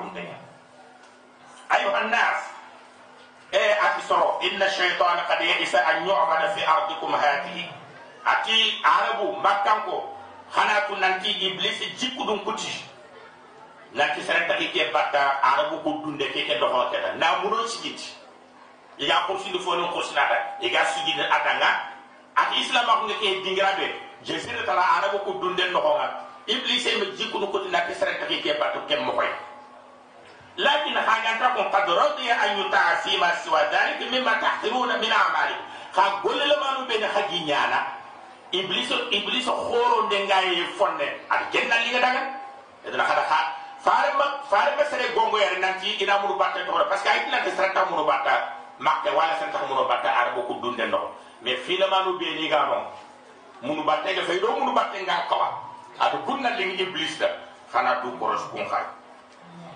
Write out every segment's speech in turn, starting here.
kuntenya ayuha nnas e ati soro inna shaytana qad ya'isa an yu'bada fi ardikum hadihi. Ati arabu makkanko hana ku nanti iblis jikku dum kuti nanti sere taki ke batta arabu ko dunde ke ke doho keda na muno sigiti iga kursi do foni kursi nada. Iga sigiti adanga ati islam ko ke dingira be jesir tala arabu ko dunde no nga iblis e me jikku no kuti nanti sere taki ke batta kem mo koy لكن حاجاتكم قد رضي أن يطاع فيما سوى ذلك مما تحقرون من أعمالكم خاقول لما نبين خاقي نيانا إبليس إبليس خورو دنگاي فن الجنة اللي غدانا إذن خدا خا فارما فارما سري غونغو يار نانتي إنا منو باتا تورا بس كايت نانتي سرتا منو باتا مكة ولا سرتا منو باتا عربو كو دوندن نو مي فيلما نبين غانو منو باتا فايدو منو باتا نغا كوا adu kunna lingi iblis da khana du koros kun khay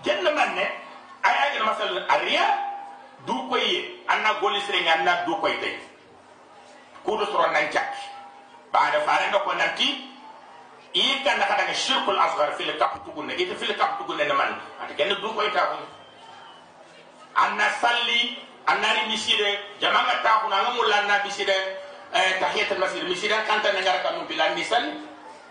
kenn man ne ay ay masal ariya du koy anna goli sere anna du koy tay ku do soro nan jak ba da fare nga ko nanti i kan da kada shirkul asghar fil kap tugunne ite fil kap tugunne man ata kenn du koy ta ko anna salli anna ri misire jamanga ta ko na mulla na misire eh tahiyatul masjid misire kan ta ngara kanu bilan misal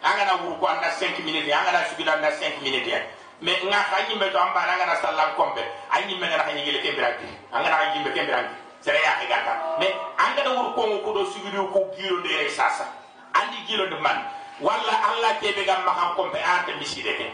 anga na wuru ko anna 5 minutes anga na sugida na 5 minutes mais nga xani me to amba nga na sallam kombe ay ni me nga xani gele kembiraki anga na xani be kembiraki sere ya ke gata mais anga da wuru ko ko do sugidi ko giro de re sasa. Andi giro de man walla alla ke be gam ma kombe arte misire ke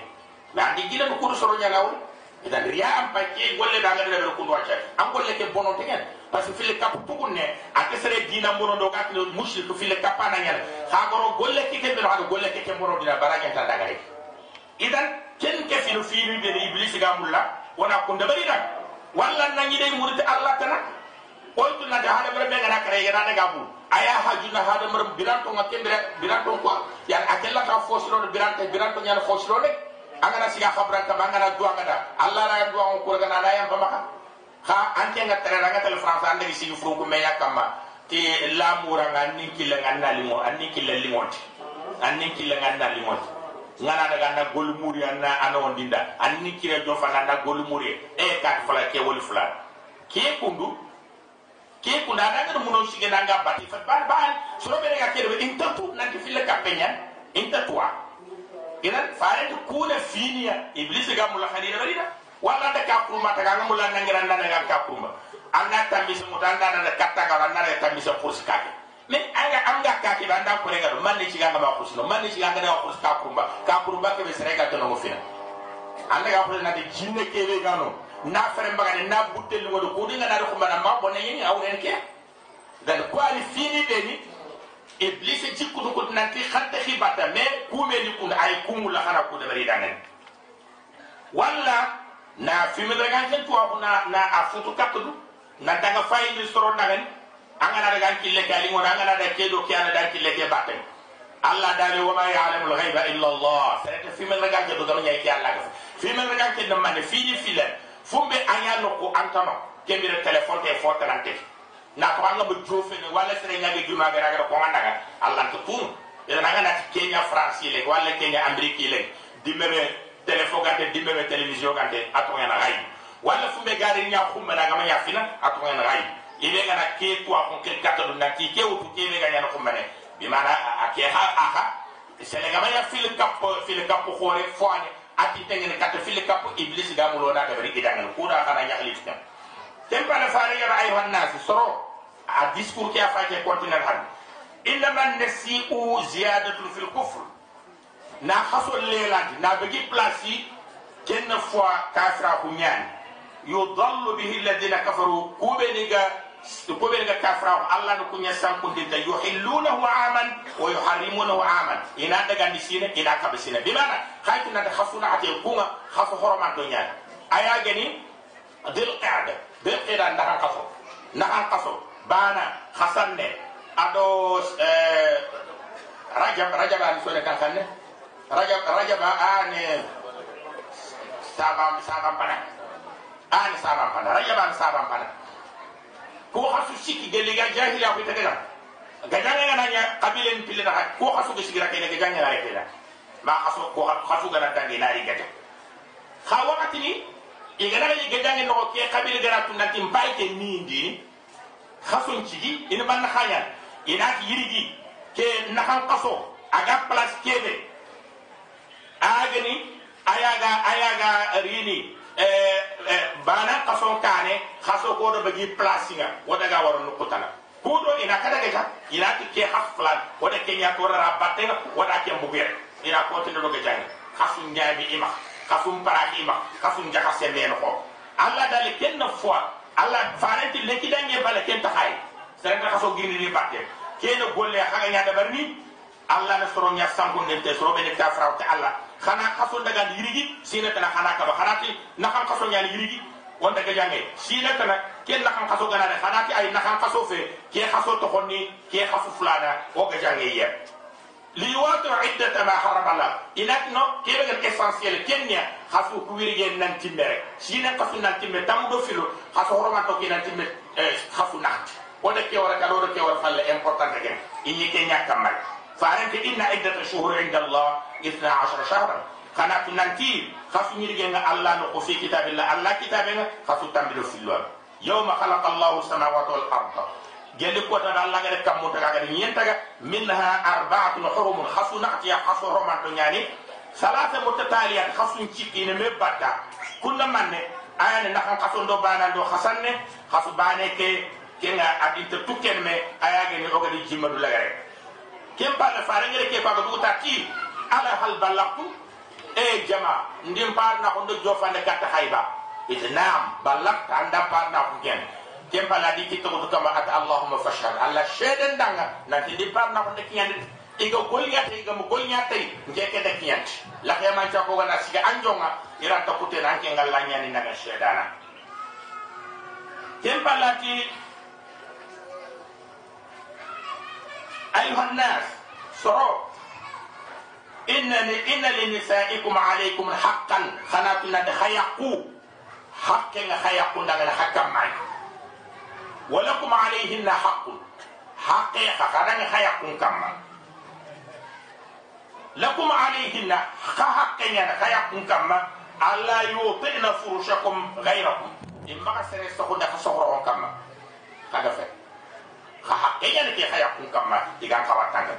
mais andi gilo ko do soro nyana wol idan riya am pa ke golle da nga de ko do wacha am golle ke bono tegen parce que file kap tugunne ate sere dina mbono do kat mushrik file kapana nyal ha goro golle ke ke be ha golle ke ke mbono dina baraka ta daga rek idan ken ke finu finu be iblis ga mulla wana ko ndabari nak walla nanyi dai murti allah kana oy tu na da hada mara be ngana kare ga daga bu aya hajuna hada mara biranto ngake biranto ko ya akella ta fosro biranto biranto nyana fosro angana siga khabra ka angana dua ngada. Allah la dua ko ga na la yam ha anke nga tere nga tel france ande gi sigi furu ko me yakama ti lamura nga ninki le nga na limo le limonti anni ki le nga na limonti ngana daga na gol muri anna ana ondinda. Anni ki re do fa na gol muri e kat fala ke wol fula. Ke kundu. Ke kunda da nga muno sige na nga bati. Fa ban ban so be ga ke in tatu na ki fille kapenya in tatwa idan faare kuna finiya iblis ga mula khanira barida walla da ka kurma ta ga mulla nangira nan ga ka kurma anna tamisa mutanda na katta ga na tamisa kake me anga anga ka ke banda ko rega man ni ciga ga ba kursi no man ni ciga ga kursi ka kurma ka kurma ke be sere ga to no fina anda ga kursi na de jinne ke be gano na fere mbaga ne na butel ngo do ko dinga na ko mana ma bonne yini aw ren ke dan ko ali fini be ni iblis jikku ko nanti khatta khibata me kume ni kun ay kumula khana ko de bari danen walla na fimi daga ken tuwa na na afutu katudu na daga fay ni soro nagan anga na daga kille kali ngona anga na daga kedo ki ana daga kille ke batte Allah dare wa ma ya'lamu al-ghaiba illa Allah sarata fimi daga ke do gama nyai ki Allah. Ga fimi daga ke na mane fini file. Fumbe anya no ko antano ke mi telephone te fo talante na ko anga bu jofe ne wala sere nyage juma ga ga ko mandaga Allah to tun ina nga na Kenya France le wala Kenya Amerique le dimere téléphone gante dimbe télévision gante atonga na ray wala fumbe gari nya khumba na gama ya fina atonga na ibe ngana ke to ko ke kata do nanti ke wutu ke be ganya na khumba ne bi mana ake ha aha sele gama ya fil kap fil kap khore fone ati tengene kata fil kap iblis ga mulo na da bari gidangal ko da kana nya khalif tam tempa na fare ya ayuhan nas soro a discours ke afa ke continent han illa man nasi'u ziyadatu fil kufr na haso lelandi na begi plasi kenna fois kafra ku nyani yudallu bihi alladhina kafaru kubeniga كوبل كافرا الله نكون يسام كنت يحلونه عاما ويحرمونه عاما. إن هذا كان سينا إن هذا سينا بمعنى خايف أن تخافون على الكوما خافوا حرم الدنيا. أيا جني يعني؟ ذي القعدة ذي القعدة نحن قصو نحن قصو بانا خسنة أدو آه، رجب رجب أنا سوينا كان خنة رجب رجب أنا سابام سابام بنا أنا سابام بنا رجب أنا سابام بنا ko hasu siki gele ga jahili ko tegala gajanga ngana nya kabilen pille na ko hasu ge sigira kene gajanga ngare kala ma hasu ko hasu gana tangi nari gaja ha wakati ni igana ga gejange no ke kabila gara tun nanti mpai ke nindi khasun cigi ina ban khanya ina yirigi ke nakan kaso aga place kebe. Agani ayaga ayaga rini kaso ko do bagi place nga wada ga waro no kutana kudo ina kada ga ina ti ke haflan. Wada ke nya to rabatte wada ke ina ko tin do ga jangi kasu nyaabi ima. Kasu paraki ima. Kasu njaka sembe no ko. Alla dal ken na fois alla farenti leki dange bala ken ta hay sere ka kaso gini ni batte ken golle xaga nya da barni. Alla na soro nya sanko ne te soro be ne ta alla. Xana kaso daga yirigi sina kana xana ka ba xanati na xam kaso nya yirigi wonta ke jange sila tana ke nakan kaso ganare hana ke ay nakan kaso fe ke kaso to honni ke kaso fulana o ga jange ya li watu iddata ma harabala inat no ke ga essentiel kenya kaso ku wiri gen nan timbere sina kaso nan timbe tam do filo kaso horoma to ke nan timbe kaso nat wonta ke wara kado ke wara falle important ke inni ke nyakamal faran ke inna iddata shuhur inda allah 12 shahra kana tunanti خفنيرجنغ الله نقو في كتاب الله الله كتابنا خفو تنبلو في اللون يوم خلق الله السماوات والأرض gelli kota da Allah gare kam mota gare nyenta ga minha arba'atun hurumun khasuna atiya khasu roman to nyani salasa mutataliya khasun cikine me batta kunna manne ayane nakan khasun do banan do khasanne khasu bane ke kenga adinta tukken me ayage ni ogadi jimadu lagare kem pala farengere ke baga duta ti ala hal balaqtu e jama ndim par na ko ndo jofande katta hayba. Itnam balaqta anda par na ko ken kem pala di kita kutu kama ata Allahumma fashhad. Allah sheden danga nanti di par na ko de kiyande iga golnya te iga mo golnya te ngeke de kiyande la ke man cha ko gana siga anjonga ira ta kute nan ke ngalla nyani naga shedana. Kem pala ti ayuha nas soro inna inna linisaikum alaykum haqqan khanatuna de khayaqu haqqan khayaqu daga hakam mai ولكم عليهن حق حقيقة خدنا خيقكم كما لكم عليهن حق يعني خيقكم كما ألا يوطئن فرشكم غيركم إما كسر سخون دفع سخرهم كما هذا فعل حق يعني كي خيقكم كما إذا كواتنا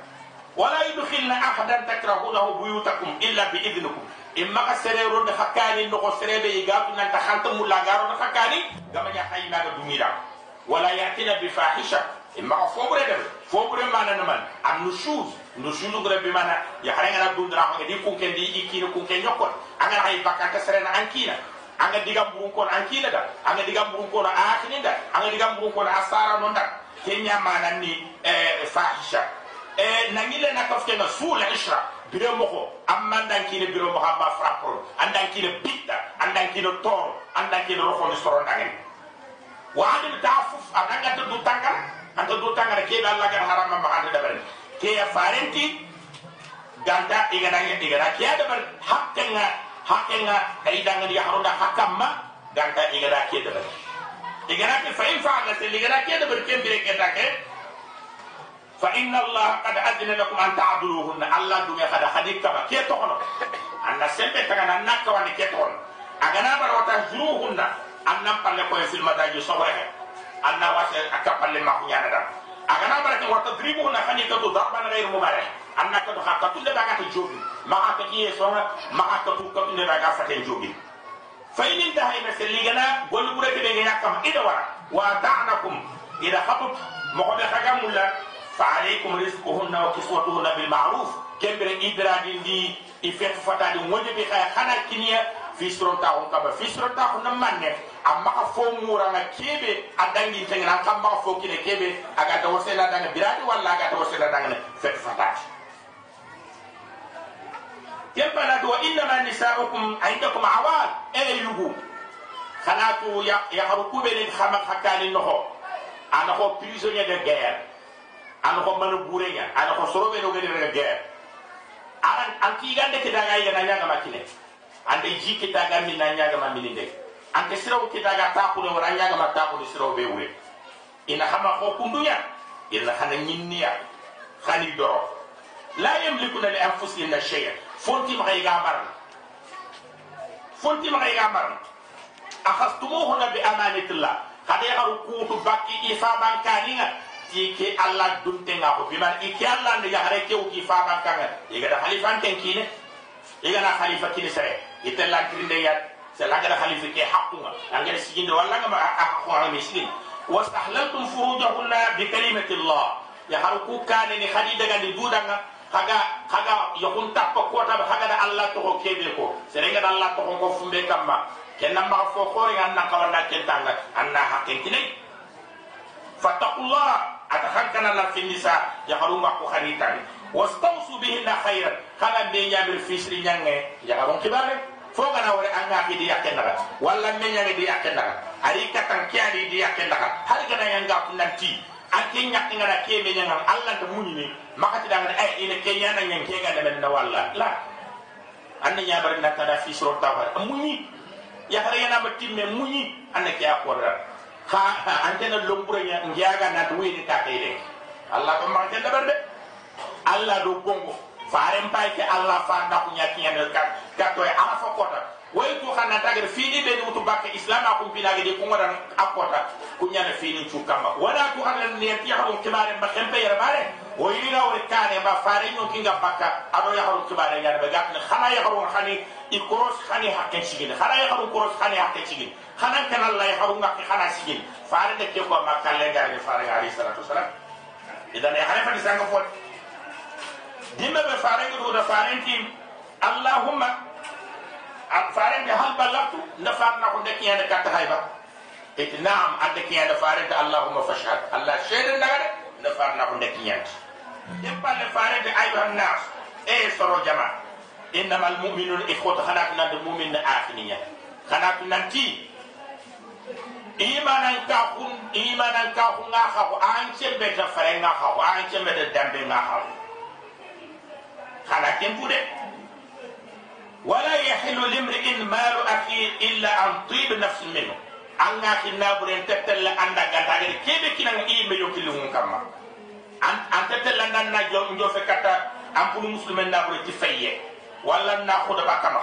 ولا يدخلن أحدا تكرهونه بيوتكم إلا بإذنكم. إما كسرير حكاني كسريرو نخكاني نخو سريبي إيغاكو ننتخلت ملاغارو نخكاني كما يحيي ناغا دميرا ولا يأتينا بفاحشة. إما كفوبرة دبي فوبرة مانا نمان النشوز نشوز. نشوز غير بما يا يحرين أنا دون راه دي كون كان دي يكين كون كان يوكون. أنا رأي بكانت سرينا أنكينا anga diga mburun kono an kiila da anga بون كون kono a akini da anga diga mburun kono a sara non da kenya manan ni eh, fahisha Eh, nangile na kafte na sul ishra bire moko amma dan kine bire moko amma frapro andan kine bitta andan kine tor andan kine rofo ni soro dangi wa adil tafuf adanga to dutanga anta dutanga ke dalla lagar harama ma anda dabal ke ya farenti ganta igadanya igada ke ya dabar hakkenga hakkenga kaidanga ni harunda hakamma ganta igada ke dabar igada ke fa in iga igada ke dabar kembere ketake فإن الله قد أذن لكم أن تعبدوهن الله دومي خدا. خديك كبا. كي تخلو أن سمبة تغنى. نكوان كي تخلو أغنى بروتا جروهن. أن نمبر لكم في المداجي صبره أن نواش أكبر لما خيانا دام أغنى بركة وتضربوهن خني كتو ضربا غير مبارح. أن نكتو خاكا كل بغا تجوبي. ما خاكا كي يسونا ما خاكا تو كتو نبغا فتن جوبي. انتهى انتهينا سليغنا قولوا بركة بغينا كم؟ إدوارا وأدعنكم. إذا خطب مقابل خاكا ملا فعليكم رزقهن وكسوتهن بالمعروف. كبر إبرادين دي إفت فتاد بخير خنا كنيا في سرون تاهم كبا في سرون تاهم نمانة أما كفو مورا ما كيبة أدعني تنين. أنك ما كفو كده كيبي. أكاد وسيلة دعنا برادي ولا أكاد وسيلة دعنا فت فتاد يبقى ندو إنما نساءكم عندكم عوال. أي يجو خلاتو يحرقوا بين الخمر حتى للنهو أنا هو بريزونيا de guerre. Ana ko manu burenya ana ko sorobe no gede de guerre aran anti gande ke daga yiga na nyanga makine. Ande ji kita ga min na nyaga ma min de. Ante siraw kita ga ta ko wala nyaga ma ta ko siraw be wure ina hama ko kundunya ina hana nyinniya khani doro. La yamlikuna li anfusihim shay'a fonti ma ga bar fonti ma ga bar akhastumuhunna bi amanatillah kada ya haru kutu bakki ifa bankaninga ti ke allah dunte nga ko biman iki allah ne ya hare ke uki fa bankanga iga da khalifan ten kine. Iga na khalifa kine sare itella kirinde ya selaga da khalifa ke haqqunga angere siginde walla nga haqqu ala miskin. Wastahlaltum furujahunna bi kalimati allah ya haru ku kane ni khadi daga ni dudanga haga haga yakun tappa kota haga da allah to ko kebe ko. Serenga da allah to ko fumbe kamma. Kenna ma fo ko ringa na kawana kentanga anna haqqin kinai fattaqullah atahankana la fi nisa ya harunga ko khanitani wastawsu bihinna khairan. Kana be nyamir fisri nyange ya harun kibare fo gana wore anga ki di yakenda walla me nyange di yakenda ari katan kiani di yakenda har gana yanga kunanti ake nyakki ngana ke me nyanga allah to muni ni. Makati da ngana ay ina ke nyana nyang ke ga da walla la anna nyabar na tada fi suro tawar muni ya har yana batimme muni anna ke akora ha antena lombure nya ngiaga na duwi ni ka kayde allah ko ma tenda barde allah do gongo faren pay ke allah fa na ko nya kinya ka ka to e arafa kota way to xana tagir fini be mutu bakke islam ko pina ge de ko ngara akota ku nya na fini chu kamba wala to xana ne ti ha ko kibare ba kempe yara bare o yina wori kane ba fare nyon kinga baka ado ya harum kibare nyar be gatne khana ya harum khani i koros khani hakke sigin khana ya harum koros khani hakke sigin khana kan Allah ya harum ngak khana sigin fare de ke ko makka le gar de fare ali salatu salam idan ya khana fadi sanga fot dimbe be fare ngi do fare tim Allahumma fare de hal balatu nafar na ko de kiyana kat hayba it na'am adde kiyana fare ta Allahumma fashhad Allah shaidan nagare nafar na ko de kiyana de palle faren da ayuha nas e soro jama innama al mu'minuna ikhwata khanak nan de mu'min na akhiniya khanak nan ti imanan ka kun imanan ka kun nga kha ko an chembe da fare nga kha ko an chembe da dambe nga kha khanak tempude ولا يحل لامرئ مال اخيه الا عن طيب نفس منه an ga ki na buren tettel anda ga ta gere kebe kinan i me yo kilu mun kamma antete landan na jo njo fe kata pulu muslimen na bu ci fayye wala na khuda bakama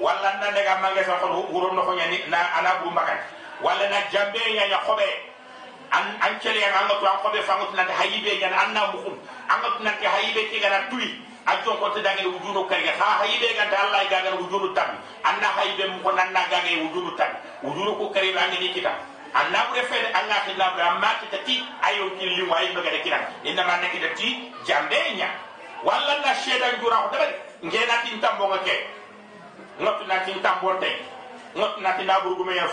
wala na daga mangé sa xol wuro no ko ñani na ala bu makan. Wala na jambe ya ya xobe an an cele an ngot an xobe famut na hayibe ya an na bukhun an ngot na ke hayibe ke gana tuyi a jo ko te dangé wujunu ga ha hayibe ga ta allah ga gana wujunu tam an na hayibe mu ko nan na gaay wujunu tam wujunu ko kare ba ngi kitab annabure fede allah ke labra amma kita tati ayo killi wa ayo bagada kiran inna man nakita ti jambe nya walla la shedan jura ko dabal ngena tin tambo ngake ngot na tin tambo te ngot na tin aburu gume ya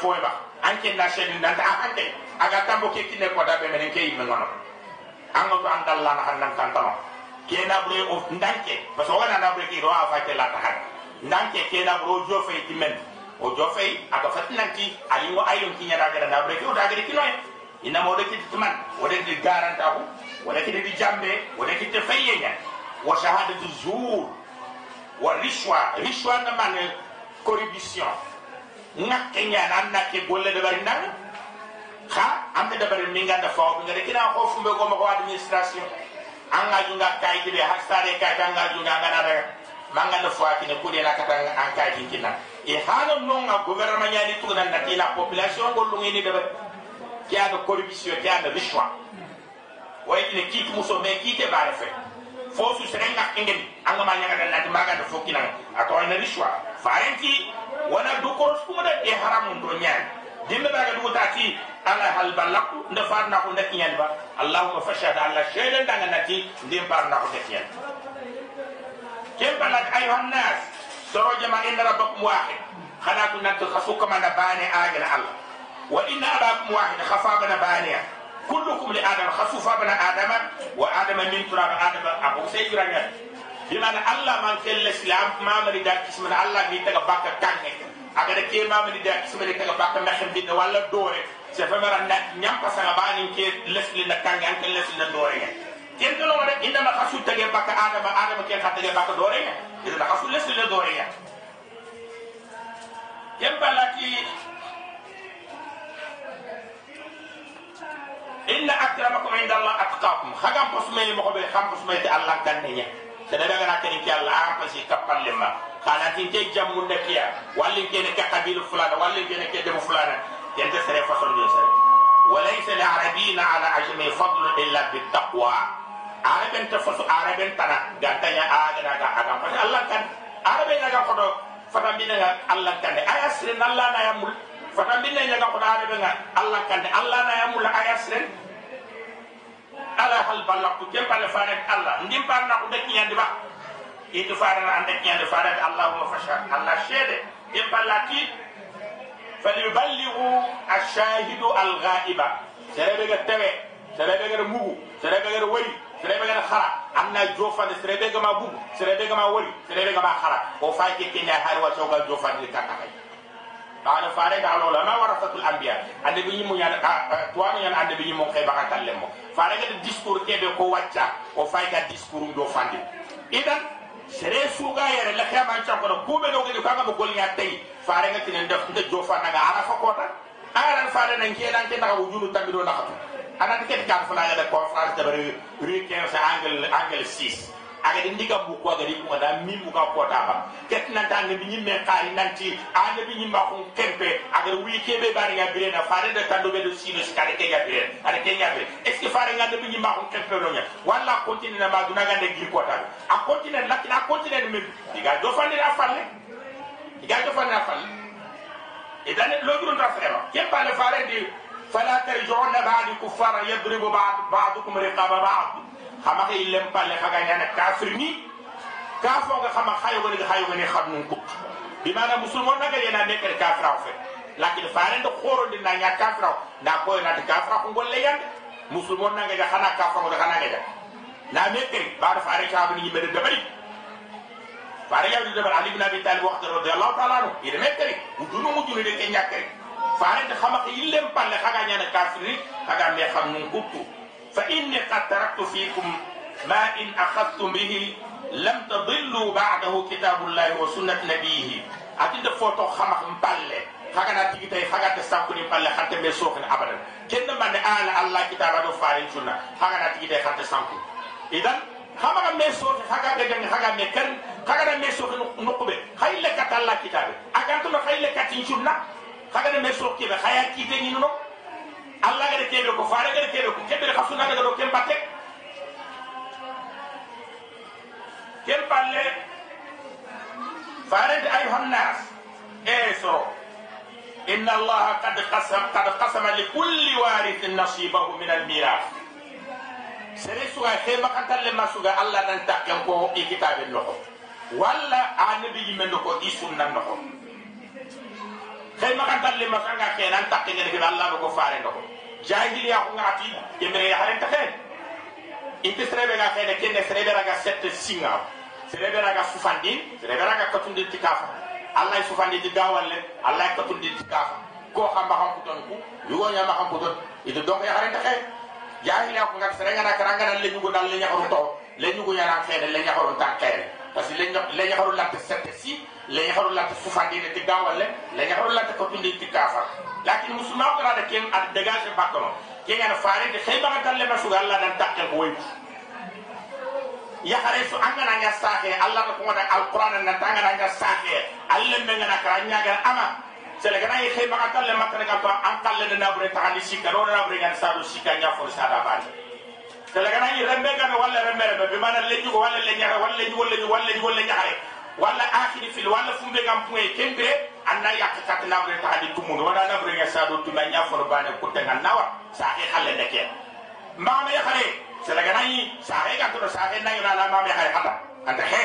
an ke na shedan dan ta hande aga tambo ke kine ko dabe men ke yimme ngono. Ango to andal la na handan kantano kena bure of ndanke. Ba so wana na bure ki ro afa ke la ta hande ndanke kena bure jo fe timen. o jo fay fat nanki ali mo ayum kinya da gara da breke o da gara kinoy ina mo deki tuman o deki garanta ko o deki di jambe o deki te fayenya wa shahadatu zur wa rishwa rishwa na man corruption nga kenya na na ke golle de bari nan ha am de bari mi ngada faw bi ngada kina ko fumbe ko mako administration anga junga kay de hasare kay nga nga na re. Manga no fawa kine kudela katanga an kay kinna e hano a gouvernement ya ni ñani tugunan nati la population gollungini deɓe ke aga corruption ke aga richoi way ni ine kiit muso mais kiite bare fe fo su sere ma ingeni angama ñagada nati magada fo ki na a tawayna richoi farenki wona du ko su mo de e haram do nyaa to ñani dimɓe du ta ti ala hal balaku nda fa na ko nde nyaa ba. Allahuma fachada allah seeɗen danga nati ndin parnako nde kiñani ken ballat ayuhannas sorojama inna rabbakum wahid hana ko nanto hasukkama na baane aagana allah wa inna abakum wahid hafabana baaneya kullukum li adama hasufabana adama wa adama min turaba adama ako sey jurangata bimana allah man kelle silam mamari da kismana allah mi taga bakka kange agada ke mamari da kismana taga bakka mehem binne walla doore se famara ñampasanga banin ke leslina kange an ke leslina doore ngen ya ken to no de inda ma khasu tage bakka adam adam ke khatta tage bakka dore ya ida khasu lesli na dore ya ken balaki inna akramakum inda allah atqakum khagam posmay mo be kham posmay te allah kan ne nya sene daga na ken ki allah am pasi kapal lemma kana tin te jammu nekiya walli kene ka qabilu fulana walli kene ke demu fulana yente sere façon de sere وليس العربيين على عجم فضل الا بالتقوى araben ta fasu araben tara gantanya agana ga aga fa Allah kan arabe na ga kodo fata ga Allah kan de. Ayasrin Allah na yamul fata ya ga kodo arabe ga Allah kan de. Allah na yamul ayasrin ala hal balak kem pale fare Allah. Ndim par na ko de nyandi ba itu fare na ande nyandi fare Allahumma fasha. Allah shede kem palati falyuballighu ash-shahidu al-ghaiba. Serebe ga tewe serebe ga mugu serebe ga wari serebe ga khara anna jofande serebe ga ma bugu serebe ga ma wari serebe ga ma khara o fay ke kenya har wa chogal jofande kaka قال فارد على العلماء ورثة الأنبياء ande bi yimu yan tuwanu yan ande bi yimu kay baka kallemo fare ga discours kebe ko wacca o fay ga discours do fandi idan sere suga yere la kama cha ko ko be do ga ka ga gol nya tay fare ga tinen def nda jo fa naga ara fa ko ta ara fare nan ke dan ke daga wujunu tambido nakatu hanati ket kam fulagada conférence dabari rue 15 angle angle 6 agadi ndiga buko agadi kuma da mi muka kota ba ket nan tan bi nyimme kari nanti ande bi nyimba ko kempe. Agadi wi kebe bari ya bire na fare da tando be do sino skare ke ya bire ade ke ya bire est ce fare ngande bi nyimba ko kempe no nya walla continue na maduna gande gir kota a continue lakina a continue me diga do fande da falle diga do fande da falle e dane lo duro da fere ke pale fare di fala tarji'unna ba'di kuffara yadribu ba'dukum riqaba ba'd xama ka illen palle xaga ñana kafir ni ka foga xama xayogoni xayogoni xam nun kut bi mana musulmo nagal yena nekkere kafiraw fe lakin farende horode na ña kafiraw nda koyonate kafira ko golle yande musulmo nangeja xana kafangoda xanangeja na mekkeri baɗo fare cabani yimɓede dabari fare yawde dabar ali bin abi talib waxta radiallahu taala anu ide mekkeri ujunu mujunu de ke ñakkeri faare de xama ke yillem palle xaga ñana kafiri xaga me xam nun kutu فإني قد تركت فيكم ما إن أخذتم به لم تضلوا بعده كتاب الله وسنة نبيه أتيد فوتو خمخ مبالة خاغنا تيجي تاي خاغا تسانكوني مبالة خانت مسوخن أبدا كن من آل الله كتاب دو فارين سنة خاغنا تيجي تاي خانت سانكو إذن خمخ مسوخ خاغا جن خاغا مكن خاغا مسوخ نقبة خايل لك الله كتاب أكانتو خايل لك تنشنا خاغا مسوخ كيف خايا كيف نينو allah gade kebe ko faare gade kebe ko kebe ka sunna daga do kem batte kem palle faare de ayuha nas e soro inna allaha qad qasam qad qasama li kulli warithin nasibahu min al mirath sere suga he makantalle masuga allah dan takken ko e kitabe noko walla anabi yimen ko i sunna noko xey makan dalle masanga ke nan takke ngene ke Allah ko faare ndoko jahiliya ko ngati yemre ya haren takke inte serebe ga fene kenne serebe raga sette singa serebe raga sufandi serebe raga katundi tikafa Allah sufandi di gawalle Allah katundi tikafa ko xam ba xam ko ton ku yugo nya ma xam ko ton itu donc ya haren takke jahiliya ko ngati serega na karanga dal le nyugo dal le nyaxaru to le nyugo ya na fene le nyaxaru takke parce que le nyaxaru latte sette si le yahorullata fufandine ti gawalle le yahorullata ko pindinti kafa lakin musumakorade ken aɗa dégagé bakkono kegana faride xey baxatallema suga allah nan taqel ko woytu yakare su an gana nya sahe allah ko ngoda alquran nan ta gana nya sahe allah men gana kara nya gana ama sele gana yi xey baxatalle makane ka to an kalle na bure taxani sikka do na bure gana sado sikka nya for sada bani telagana yi rembe gana walla rembe rembe bi mana leñu ko walla leñare walla leñu walla leñu walla leñu walla ñaare wala akhiri fil wala fumbe gam puye kembe anna bre ta di tumu wala na bre ngasa do tuma nya for bane ko te ngan nawa sa e xale ne ke ma me xale se la ganai sa e ga to sa e na ina la ma me xale hata anda he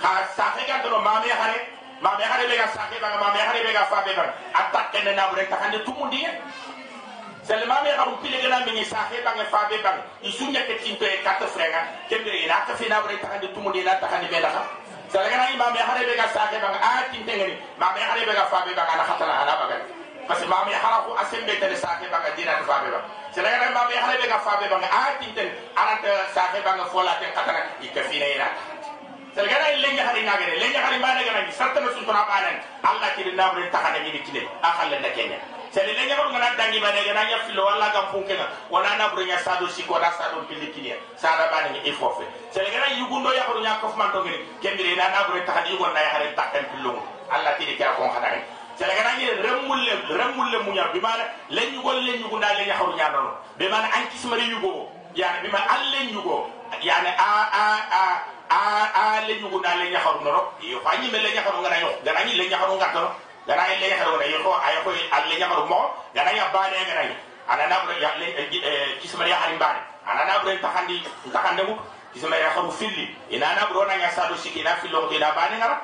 ha sa e ga to ma me xale ma me xale be ga sa e ba ma me xale be ga fa be ba attaque ne na bre ta hande tumu di selma me garu pile gana mi sa he bange fa be bang isunya ke tinto e kat frenga kembe ina ka fina bre ta hande tumu di sagana imam ya hare bega sage bang a tin tengeni mam ya hare bega fabe bang ala khatala ala bagan parce que mam ya hara ko asembe tele sage bang dina fabe bang sagana mam ya hare bega fabe bang a tin ten ala te sage bang fola ten khatala ikafina ina sagana lenga hare ngagere lenga hare ma ngagere sartana suntuna banan allah kidina bul takana ni bikile akhalle na kenya sele ne ko ngana dangi ne gana nya filo walla gam funkena wana na bure nya sado siko da sado pili kine sada bana ni ifofe fe gana yugundo ya ko nya ko man to ngini kembire na na bure takani yugon na ya hari takkan pilo allah ti di ka ko khadare sele gana ni remulle remulle munya bi mana le nyugol le nyugunda le nya haru nya nono. Be mana an kismari yugo yani bi ma alle nyugo yani a a a a a le nyugo na le nyaxaru noro yo fa me le nyaxaru ngana yo gana le gana nyi le nyaxaru ngana yo ko ay ko alle nyaxaru mo gana ya bane ngana yi ana na bro ya le kisma ya harim bane ana na bro taxandi taxande mu kisma ya xaru filli ina na bro na nya sadu siki na fillo ko ina bane ngara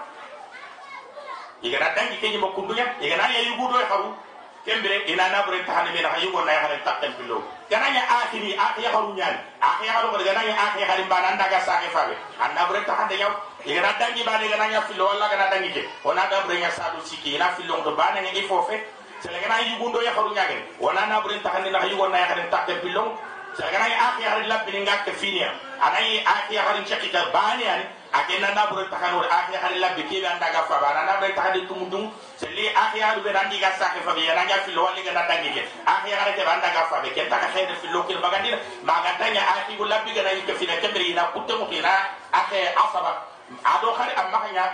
igana dangi kenyi mo kundunya igana ya. Yugo do xaru kembere ina na bro taxande me na yugo na ya harim takkan fillo gananya akhiri akhir haru nyani akhir haru ko gananya akhir harim bana ndaga saake fabe anda bure ta hande yaw igana dangi bane gananya fillo walla gana dangi ke. Ona da bure nya sadu siki ina fillo do bana nya ifofe sele gana yugundo ya haru nyage ona na bure ta hande na yugo na ya harim takke fillo sele gana akhir harim labbi ngak finia. Anai akhir harim chakita bane yani akena na bure ta kanu akhir harim labbi ke anda ga fa bana na bure ta hande tumudum seli akhir harim be randi ga saake fabe yana nya fillo gana dangi ke. Akhir harim ke banda ga fa be. Kenta ka khayde fillo kir bagandira maga tanya labbi gana yike fina kembere ina kutte mo akhir asaba ado khari amma kanya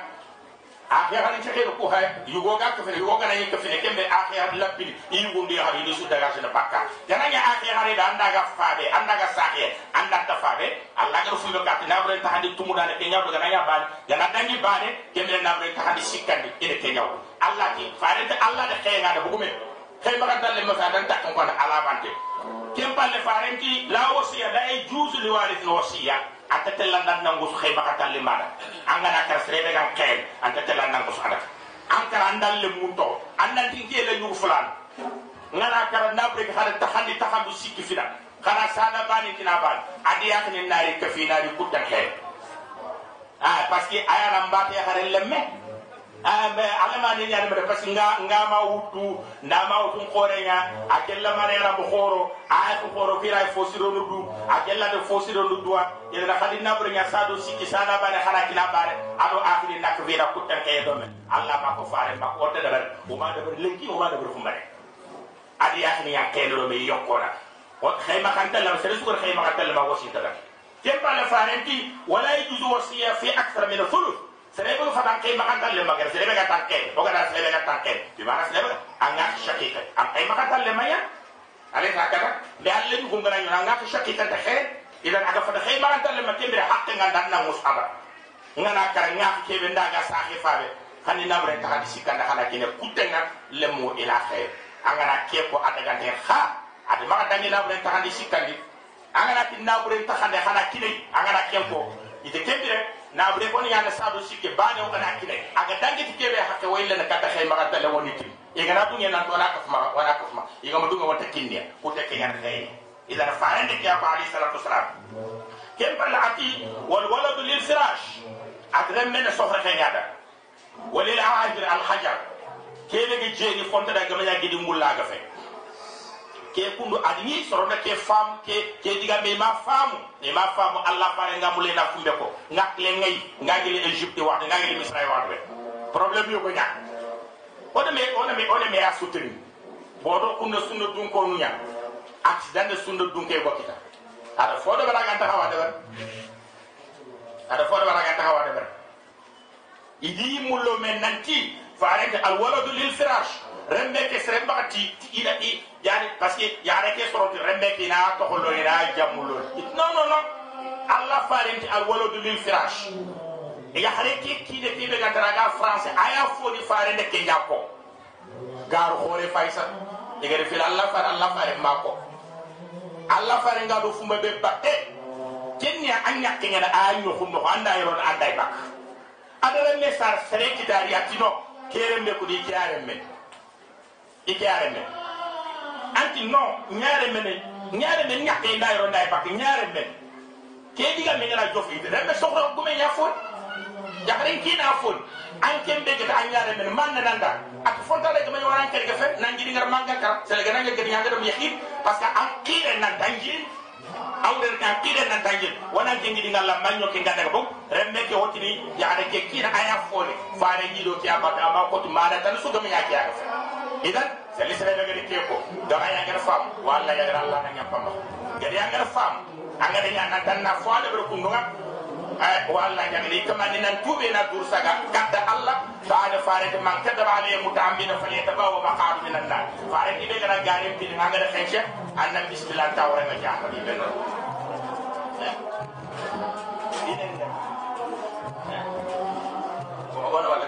akhir harim chake ko hay yugo ga ka fina yugo gana yike fina kembe akhir harim labbi yugo ndi hari ni su daga sina bakka gana nya akhir harim da anda ga fabe anda ga saake anda ta fabe allah ga fulo ka na bure ta hadi tumuda ne kenya do gana ya ban gana dangi bane kembere na bure ta hadi sikandi ene kenya allah ki fare ta allah da khenga da bugume kay baga dalle ma fa dan takkan ko ala bante kem palle farenti la wasiya da e juzu anta telan dan nangus khay baga dalle mada anga na kar srebe gan kay anta telan nangus ada ankara andal le munto andan tinke le nyugo fulan. Ngana kar na bre hada takhandi takhandu sikki fina. Kana sana bani tina ban adi yakni nari kafina di kutan khay ah parce que ayana mbate hare lemme ambe alama ni nyani mede parce nga nga ma wutu nda ma wutu khore nya akella mane ra bo khoro ay ko khoro fira fo siro no du akella de fo siro no duwa yele na khadi na bure nya sado sikki sana bane khana kina bare ado akhiri nak vira kutten kay do men allah ma ko faare ma ko te dabar o ma dabar lenki o ma dabar fu mbare adi akhiri ya kelo me yokona o khayma kan talla sere sukur khayma kan talla ma wasi tada kemba la farenti wala yuzu wasiya fi akthar min thuluth serebe ko fatan kay makan talle magar serebe ga tanke o ga serebe tanke bi mana serebe anga shakika am ay makan talle maya ale ka kata be alle ni gungana ñu anga shakika ta khay idan aga khay makan talle ma kembere hakke nga dan na musaba ngana kara nga ke be ndaga sahi fabe hani na bre ta hadisi kanda hala kine kutenga lemu ila khair. Anga na ke ko adaga ne kha. Ade maka dangi na bre ta hadisi kandi anga na tin na bre ta hande hala ko ite kembere na bre ko ni yana sado sikke bane o kana kine aga dangi tike be hakke wayla na kata khay maga tale woni tim e gana dunya na to na ka fuma wana ka fuma e ga madunga wata kinniya ko te kenya khay ila na farande ke ba ali salatu wasalam kem bal ati wal walad lil firash adram men sohra kenya da walil aajir al hajar kebe ge jeni fonta da gamanya gidi mulla ga fe ke kundu adini sorona ke famu ke ke diga me ma famu. Me ma famu allah pare nga mule na kumbe ko. Ngak le ngay ngagi le egypte wa ngagi le misra wa be problème yo ko nyaa ona me ona me ona me asuteni bodo kunna sunna dun ko nya accident sunna dun ke ko kita. Ada fodo bala ganta hawa de ber. Ada fodo bala ganta hawa de ber. Idi mullo men nanti farek al waladu lil firash. Rembe ke sere bakati ida i yani parce que yare ke soroti rembe ke na to holo ina jamulo non non non. Allah farenti al waladu lil firash. Ya hare ke ki de ke be ga taraga france aya foni farende ke nyako gar hore faisa. İgere fil allah far allah fare mako allah fare nga do fumba be batte kenya anya kenya da ayo khumno anda yoro anda bak adara me sar sere ki dari atino kerembe ko di kerembe ikiyare men anti non ñaare men ñaare men ñakke nda yoro nday pak ñaare men ke diga men la jofi de rembe gume ya fon jaxare ki na fon an kembe gata an ñaare men man na nanda ak fonta de gama waran kere fe nan gidi ngar manga kar sele gana ngar gadi ngar dum yahid parce que an kire nan dangi awder na kire nan tangin wana jengi dinga la manyo ke ngada ko rembe ke hotini ya ada ke kina aya fone faare ni do ti abata ama ko to mara tan su gami ya ke idan sali sere daga de ke ko da ya gar fam walla ya gar Allah na nyapam gari ya gar fam anga de nyana tan na fo da ko ndunga ay walla ya gar kama ni nan tube na dur saga kadda Allah baada faare de man kadda ba ale mutambina fali tabawa maqam min an-nar faare ni be gara garim bi nga da xenche anna bismillah tawra ma jahma bi ben Gono wala kan kan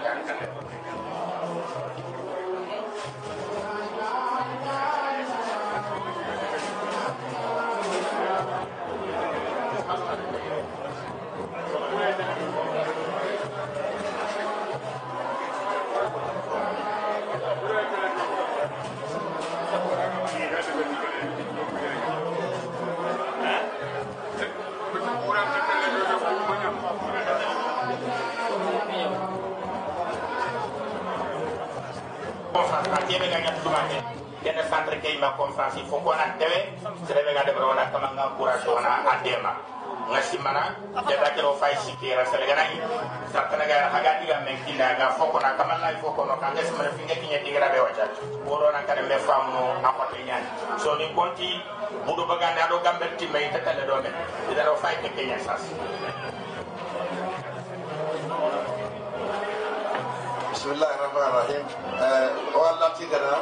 faut ko na tewe sebe ga de bro na kama nga courage wana adema ngasi mana? Jada ke ro fay sikira sele ga nay sartana ga haga diga men kinda ga foko na kama lay foko no kanga sama finga kinya digra be wacha boro na kare me famu akote nyan so ni konti budu baganda do gambel timme tatale do men ida ro fay ke kenya sas. Bismillahi rahmani rahim o allah tigana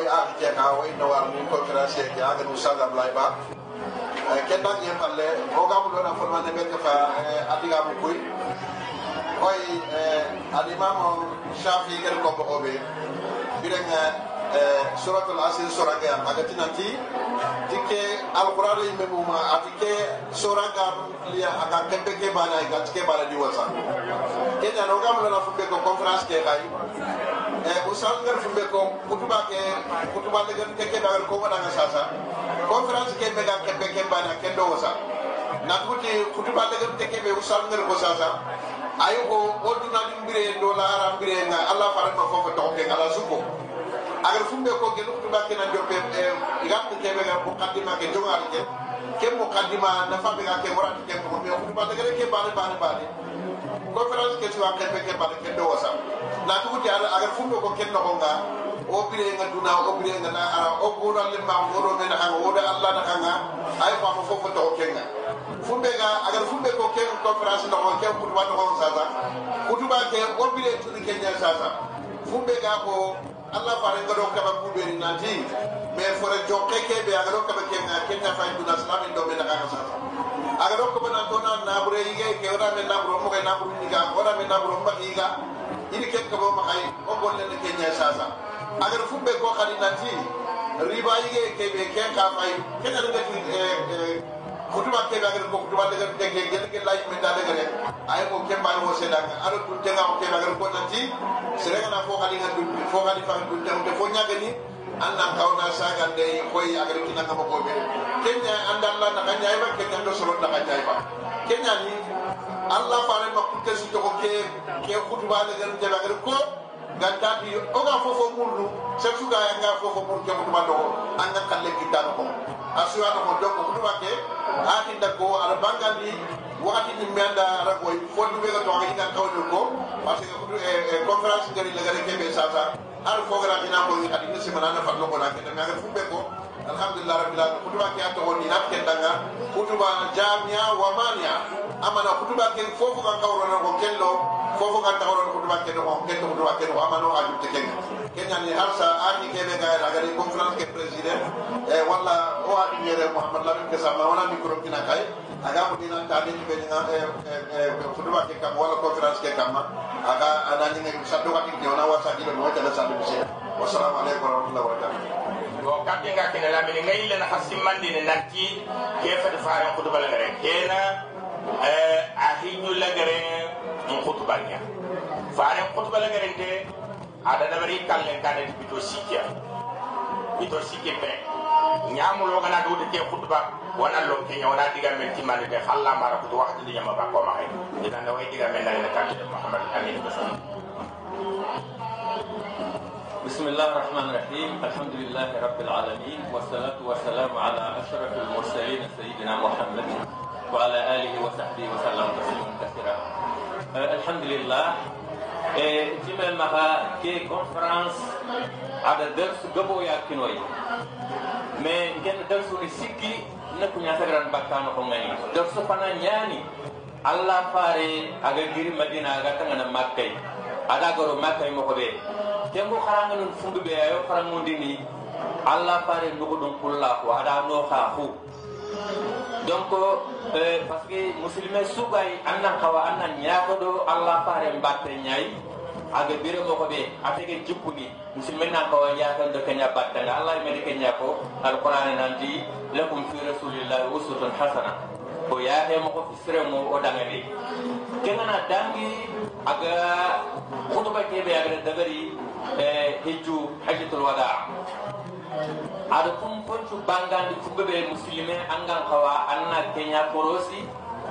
koy ar ah, jega wo inno war ah, min ko kra se ja ah, eh, ga nu sada blay ba. Ken nak ye palle o ga mu do na forma de bet fa eh, adiga mu koy koy eh, al imam shafi ken ko ko be. Birenga suratul asir soraga agati nanti tike alqur'an yi memu ma atike soraga liya aga kempe ke bana ga tike bana di wasa na o ga na fu ko conference ke kai e usal ngar fumbe ko kutuba ke kutuba le gan ke dagal ko nga sasa conference ke be ga kempe ke bana ke do wasa na tuti kutuba le gan ke be usal ngar ko sasa ayo ko oduna dimbire do la aram bire nga allah faran ko fofo to ke ngala suko agar fumbe ko ke luktu bakke na jope e igam ke be ga mukaddima ke jongal ke. Ke mukaddima na fabe ga ke morat ke ko be ko ba daga ke bane bane bane conférence ke tuwa ke ke ke do wasa natugu ti ala agar fundo ko ken no nga o bire nga duna o bire nga na ara o ko dal le ma ngoro men ha o woda allah na nga ay fa mo fofo to ken nga. Fumbe ga agar fumbe ko ken conference no ko ken ko wa sa sasa. Kutu ba ke o bire tu ni sa sa fumbe ga ko allah fare nga do ka ba ku be ni na ti. Me fo re jo ke ke be agar do nga ken ta fa e duna salam ndo men ha sa sa agar do kaba na to na na bure yi ke ora men nabure mo ke na bure ni ga ora men nabure mo ke ga. Ini ke ko ma kay o golle ne kenya sasa. Aga do fumbe ko khali nanti riba yige kebe ken ka fay kenya do ke kutuba kebe aga ko kutuba daga de ke gel ke lay me da daga ne ay ko kemba no se daga ado dun tenga o kebe aga ko nanti serega na fo kali ngal dum fo kali fa dum te te fo nyaga ni anna kawna saga de koy agar kina kama ko be kenya anda Allah na kanya ba kenya do solo na kanya ba kenya ni Allah fa ma ku ke su to ke ke khutba de gar de agar ko ganta di o ga fofo murnu se su ga nga fofo mur ke khutba do anga kalle kita ko asu ana ko do ko khutba ke ati da ko ala bangandi wakati ni menda ragoy fo du be ga to ga kawdo ko parce que conférence ngari la gare kebe sasa al fo gara dina ko ni adi ni semana na fatlo ko na ke na ga fumbe ko alhamdulillah rabbil alamin kutuba ke ato woni nak ke danga kutuba jamia wa mania amana kutuba ken fofu kan kawro na ko kello fofu kan tawro kutuba ken ko ken kutuba ken do amano aju te ken kenya ni harsa ani ke be ga la gare conférence ke president. E wala o adi yere muhammad lamin ke sama wala mikro kina kay aga mo dina ta ni be nga kutuba ke kam wala conference ke kam aga ana ni ngi sa do ka ti na wasa di no ta sa do se wassalamu alaikum warahmatullahi wabarakatuh. Yo kamɓe nga kene lamini ngayille na hasimmandine nanti ke fati faren kutubal ngare kena a hiñu lagare n kutubal ña faren kutubal ngare nte ada dabari kallen kane ti bito sikya bito sikke pe ñamulo gana do de ke kutuba wana lo kenya wana diga men timane de khalla mara kutu wakati di nyama ba ko ma hay dina na way diga men na kan muhammad amin بسم الله الرحمن الرحيم الحمد لله رب العالمين والصلاة والسلام على أشرف المرسلين سيدنا محمد وعلى آله وصحبه وسلم تسليما كثيرا آه، الحمد لله جمع مها كي كونفرنس على درس قبو يا كنوي mais ngen darsu ni sikki nakku ñasagaran bakkano ko ngani darsu fana ñani allah fare aga giri madina aga tangana makkay ada goro makkay moko be tembo xaranga non fundu be ayo farangundi ni allah fare nugo dum kulla ko ada no xa fu donc euh, parce que muslime sugay annan kawa annan ñaato do allah fare mbatte ñayi aga bire moko be atege jippuni musilme nan ko yaatan do kenya battanga allah me de kenya ko alquran nanti lakum fi rasulillahi uswatun hasana ko yaate moko fi sire mo o dangani kengana dangi aga khutba kebe aga dabari e hijju hajjatul Ada pun fon tu tum di kubu fuɓeɓe musilme anggang kawa anak Kenya korosi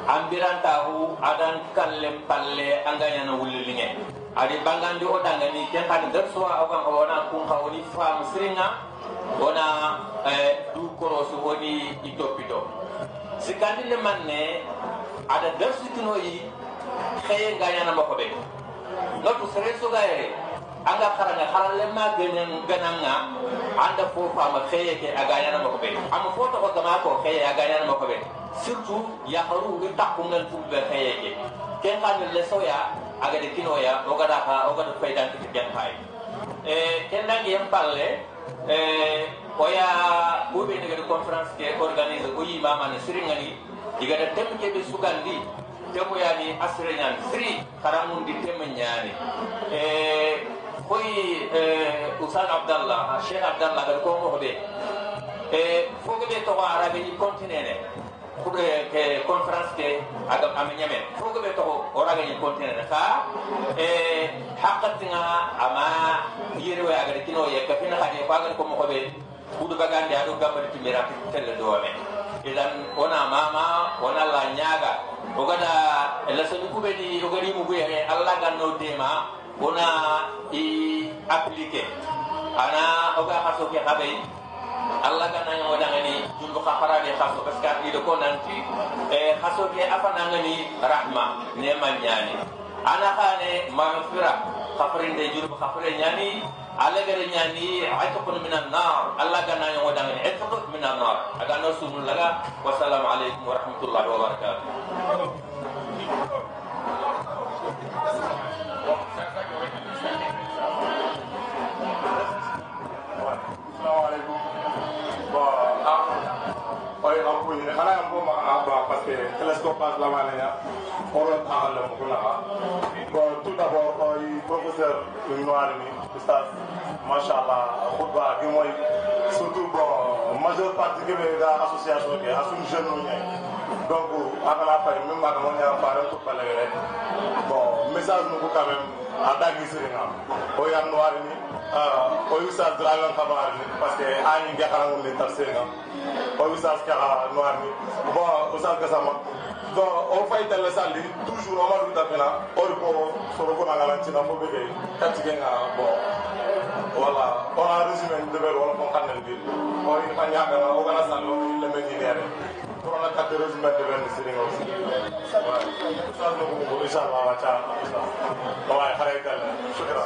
an birantahu aɗan kalem palle angañana wullilinge aɗi bangandi o dangani ken kadi nder sowa ogan kawa wona kun ka woni faamu siringa wona eh, du korosu woni i toppito sikkandinde man ne aɗa dersitunoyi xeye gañanama koɓe notu sere sogayere anga karanga haralle ma genen gananga anda fo fama xeye ke aganyana mako be am fo to ko gama ko xeye aganyana mako be surtout ya haru ngi takku ngal fubbe xeye ke ken kan le soya aga de kino ya o gada ha o gada faydan ti gen hay e ken nangi yam palle e o ya ube ne gada conference ke organize o yi mama ne siringani diga da tem ke be sugandi temu ya ni asre nyan sri karamun di tem nyani e koy usan abdallah cheikh abdallah gada ko mohde e fof ɓe toxo arabe i continene ke conference ke agam amenyame fof ɓe toxo o ragañi continene xa e xaqatinga ama yerewe agada kino yekka fina xaƴe ko agada ko moxoɓe ɓuɗu bagande aɗo gambadi timira telle dowamen idan ona mama ona la ñaaga ogada lasañu kuɓeni ogadi muguyexe allah ganno dema ona i appliquer ana oga haso ke habe Allah kana yang wadangani jumbo khafara de khaso parce que ni ko nanti. E khaso ke apa nangani? Rahma ne manyani ana khane maghfira khafarin de jumbo khafare nyani ala gare nyani atqun minan nar. Allah kana yang wadangani atqun minan nar. Aga no sumul laga wassalamu alaikum warahmatullahi wabarakatuh. oye parce que télescopage lamalaya oɗon hahalle mo gunaha bon tout d' abord oy professeur noir ni oustas machallah khutba gimoy surtout bon majeure partie keɓe ga association ke a sum jeune donc agana fay min mbaɗa mon hen faren tuppalege bon message nugu quand même a dagui sirina o yan noir ni euh, oy oustas dragan kabaari ni parce que añi guekarangu ni tar mooy oustaz Kara noir bi bon oustaz Gassama bon o fayitelle salli toujours o waɗum dafina ori ko soro konagalantino fo ɓeɓe tattigenga bon. Voilà. On a résumé deɓel wala kon kannel bil o ina ñagana o gana salli o ille men ñinere pour on a tatti résumé deɓel ndi siringa aussi oustaz nokogo inchallah wacca oustaz o wawi haraytelle sukira